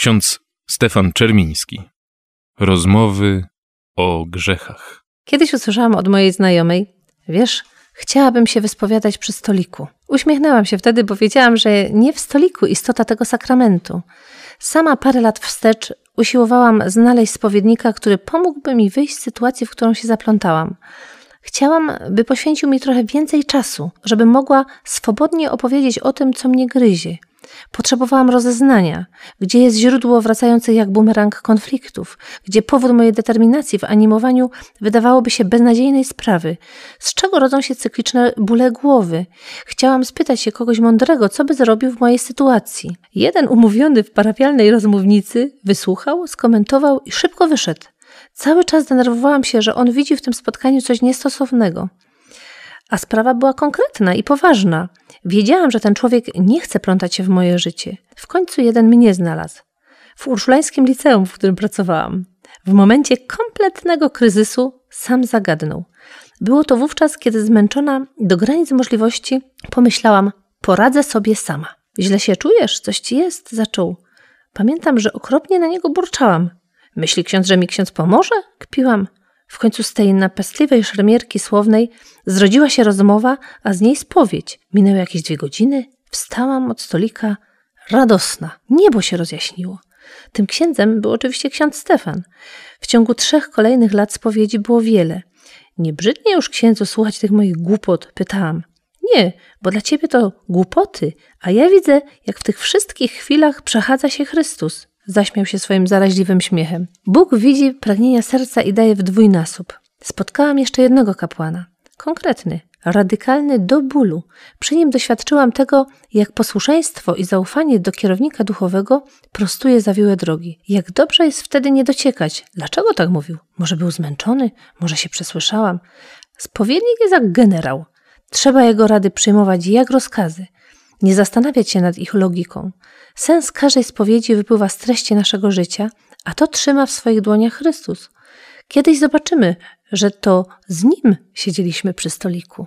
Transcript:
Ksiądz Stefan Czermiński. Rozmowy o grzechach. Kiedyś usłyszałam od mojej znajomej, wiesz, chciałabym się wyspowiadać przy stoliku. Uśmiechnęłam się wtedy, bo wiedziałam, że nie w stoliku istota tego sakramentu. Sama parę lat wstecz usiłowałam znaleźć spowiednika, który pomógłby mi wyjść z sytuacji, w którą się zaplątałam. Chciałam, by poświęcił mi trochę więcej czasu, żebym mogła swobodnie opowiedzieć o tym, co mnie gryzie. Potrzebowałam rozeznania, gdzie jest źródło wracających jak bumerang konfliktów, gdzie powód mojej determinacji w animowaniu wydawałoby się beznadziejnej sprawy, z czego rodzą się cykliczne bóle głowy. Chciałam spytać się kogoś mądrego, co by zrobił w mojej sytuacji. Jeden umówiony w parafialnej rozmównicy wysłuchał, skomentował i szybko wyszedł. Cały czas denerwowałam się, że on widzi w tym spotkaniu coś niestosownego. A sprawa była konkretna i poważna. Wiedziałam, że ten człowiek nie chce plątać się w moje życie. W końcu jeden mnie znalazł. W urszulańskim liceum, w którym pracowałam. W momencie kompletnego kryzysu sam zagadnął. Było to wówczas, kiedy zmęczona do granic możliwości pomyślałam, poradzę sobie sama. Źle się czujesz? Coś ci jest? Zaczął. Pamiętam, że okropnie na niego burczałam. Myśli ksiądz, że mi ksiądz pomoże? Kpiłam. W końcu z tej napestliwej szermierki słownej zrodziła się rozmowa, a z niej spowiedź. Minęły jakieś dwie godziny. Wstałam od stolika radosna. Niebo się rozjaśniło. Tym księdzem był oczywiście ksiądz Stefan. W ciągu trzech kolejnych lat spowiedzi było wiele. Nie brzydnie już księdzu słuchać tych moich głupot? Pytałam. Nie, bo dla ciebie to głupoty, a ja widzę, jak w tych wszystkich chwilach przechadza się Chrystus. Zaśmiał się swoim zaraźliwym śmiechem. Bóg widzi pragnienia serca i daje w dwójnasób. Spotkałam jeszcze jednego kapłana. Konkretny, radykalny do bólu. Przy nim doświadczyłam tego, jak posłuszeństwo i zaufanie do kierownika duchowego prostuje zawiłe drogi. Jak dobrze jest wtedy nie dociekać. Dlaczego tak mówił? Może był zmęczony? Może się przesłyszałam? Spowiednik jest jak generał. Trzeba jego rady przyjmować jak rozkazy nie zastanawiać się nad ich logiką. Sens każdej spowiedzi wypływa z treści naszego życia, a to trzyma w swoich dłoniach Chrystus. Kiedyś zobaczymy, że to z Nim siedzieliśmy przy stoliku.